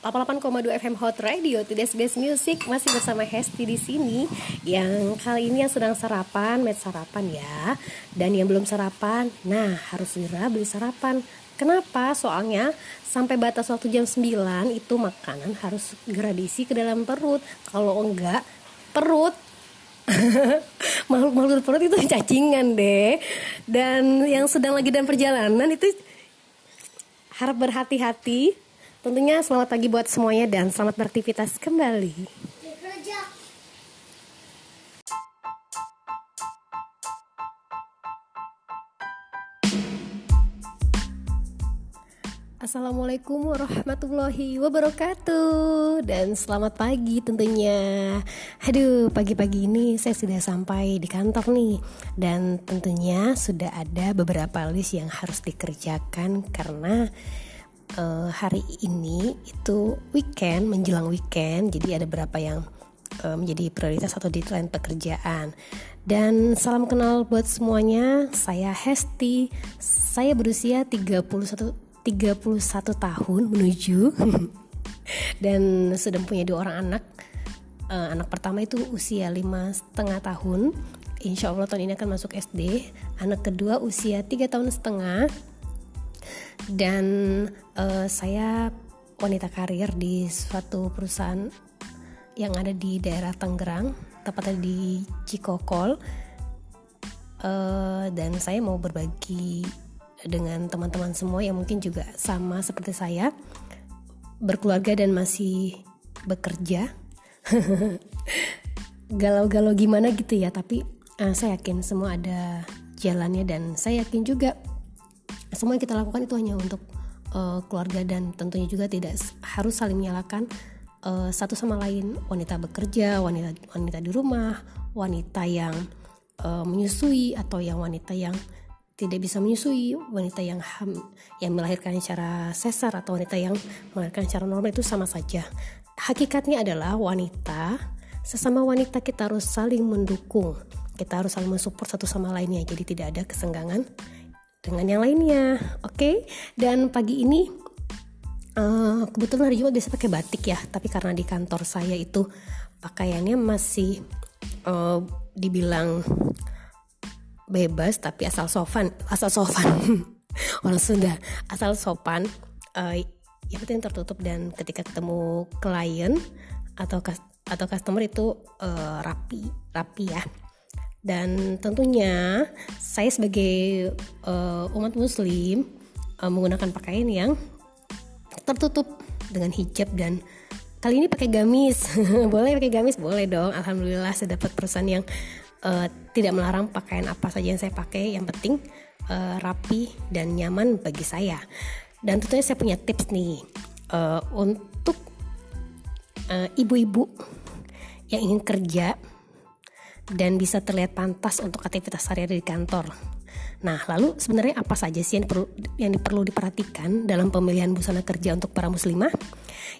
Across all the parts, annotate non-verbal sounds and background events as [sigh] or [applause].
88,2 FM Hot Radio Today's Best Music masih bersama Hesti di sini yang kali ini yang sedang sarapan, met sarapan ya. Dan yang belum sarapan, nah harus segera beli sarapan. Kenapa? Soalnya sampai batas waktu jam 9 itu makanan harus segera diisi ke dalam perut. Kalau enggak, perut [laughs] makhluk-makhluk perut itu cacingan deh. Dan yang sedang lagi dalam perjalanan itu harap berhati-hati. Tentunya selamat pagi buat semuanya dan selamat beraktivitas kembali. Assalamualaikum warahmatullahi wabarakatuh Dan selamat pagi tentunya Aduh pagi-pagi ini saya sudah sampai di kantor nih Dan tentunya sudah ada beberapa list yang harus dikerjakan Karena uh, hari ini itu weekend menjelang weekend Jadi ada beberapa yang uh, menjadi prioritas atau deadline pekerjaan. Dan salam kenal buat semuanya Saya Hesti. Saya berusia 31 31 tahun menuju. [laughs] Dan sudah punya dua orang anak. Uh, anak pertama itu usia lima setengah tahun. Insya Allah tahun ini akan masuk SD anak kedua usia tiga tahun setengah dan uh, saya wanita karir di suatu perusahaan yang ada di daerah Tangerang tepatnya di Cikokol. Uh, dan saya mau berbagi dengan teman-teman semua yang mungkin juga sama seperti saya. Berkeluarga dan masih bekerja. [laughs] Galau-galau gimana gitu ya tapi uh, saya yakin semua ada jalannya dan saya yakin juga semua yang kita lakukan itu hanya untuk uh, keluarga dan tentunya juga tidak harus saling menyalahkan uh, satu sama lain. Wanita bekerja wanita wanita di rumah wanita yang uh, menyusui atau yang wanita yang tidak bisa menyusui wanita yang ham yang melahirkan secara sesar atau wanita yang melahirkan secara normal itu sama saja. Hakikatnya adalah wanita sesama wanita kita harus saling mendukung. Kita harus saling mensupport satu sama lainnya jadi tidak ada kesenggangan dengan yang lainnya oke? Okay? dan pagi ini uh, kebetulan hari Jumat biasa pakai batik ya tapi karena di kantor saya itu pakaiannya masih uh, dibilang bebas tapi asal sopan asal sopan. [laughs] Orang Sunda asal sopan uh, ya penting tertutup. Dan ketika ketemu klien atau atau customer itu uh, rapi rapi ya. Dan tentunya saya sebagai uh, umat muslim uh, menggunakan pakaian yang tertutup dengan hijab dan kali ini pakai gamis. [laughs] Boleh pakai gamis? Boleh dong. Alhamdulillah saya dapat perusahaan yang uh, tidak melarang pakaian apa saja yang saya pakai. Yang penting uh, rapi dan nyaman bagi saya. Dan tentunya saya punya tips nih uh, untuk ibu-ibu uh, yang ingin kerja dan bisa terlihat pantas untuk aktivitas sehari-hari di kantor Nah, lalu sebenarnya apa saja sih yang perlu yang perlu diperhatikan dalam pemilihan busana kerja untuk para muslimah?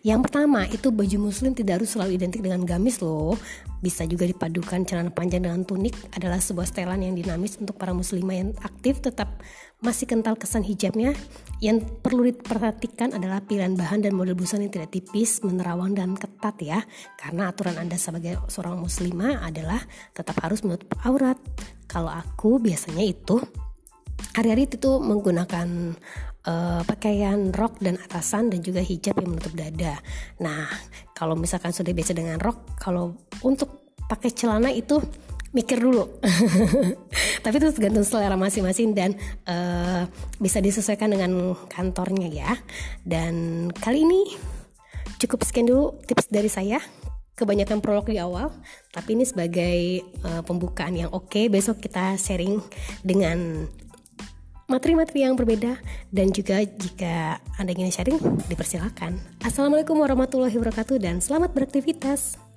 Yang pertama, itu baju muslim tidak harus selalu identik dengan gamis loh. Bisa juga dipadukan celana panjang dengan tunik adalah sebuah setelan yang dinamis untuk para muslimah yang aktif tetap masih kental kesan hijabnya. Yang perlu diperhatikan adalah pilihan bahan dan model busana yang tidak tipis, menerawang dan ketat ya. Karena aturan Anda sebagai seorang muslimah adalah tetap harus menutup aurat. Kalau aku biasanya itu hari-hari itu menggunakan uh, pakaian rok dan atasan dan juga hijab yang menutup dada. Nah, kalau misalkan sudah biasa dengan rok, kalau untuk pakai celana itu mikir dulu. [laughs] Tapi itu tergantung selera masing-masing dan uh, bisa disesuaikan dengan kantornya ya. Dan kali ini cukup sekian dulu tips dari saya kebanyakan prolog di awal, tapi ini sebagai uh, pembukaan yang oke. Okay. Besok kita sharing dengan materi-materi yang berbeda dan juga jika Anda ingin sharing dipersilakan. Assalamualaikum warahmatullahi wabarakatuh dan selamat beraktivitas.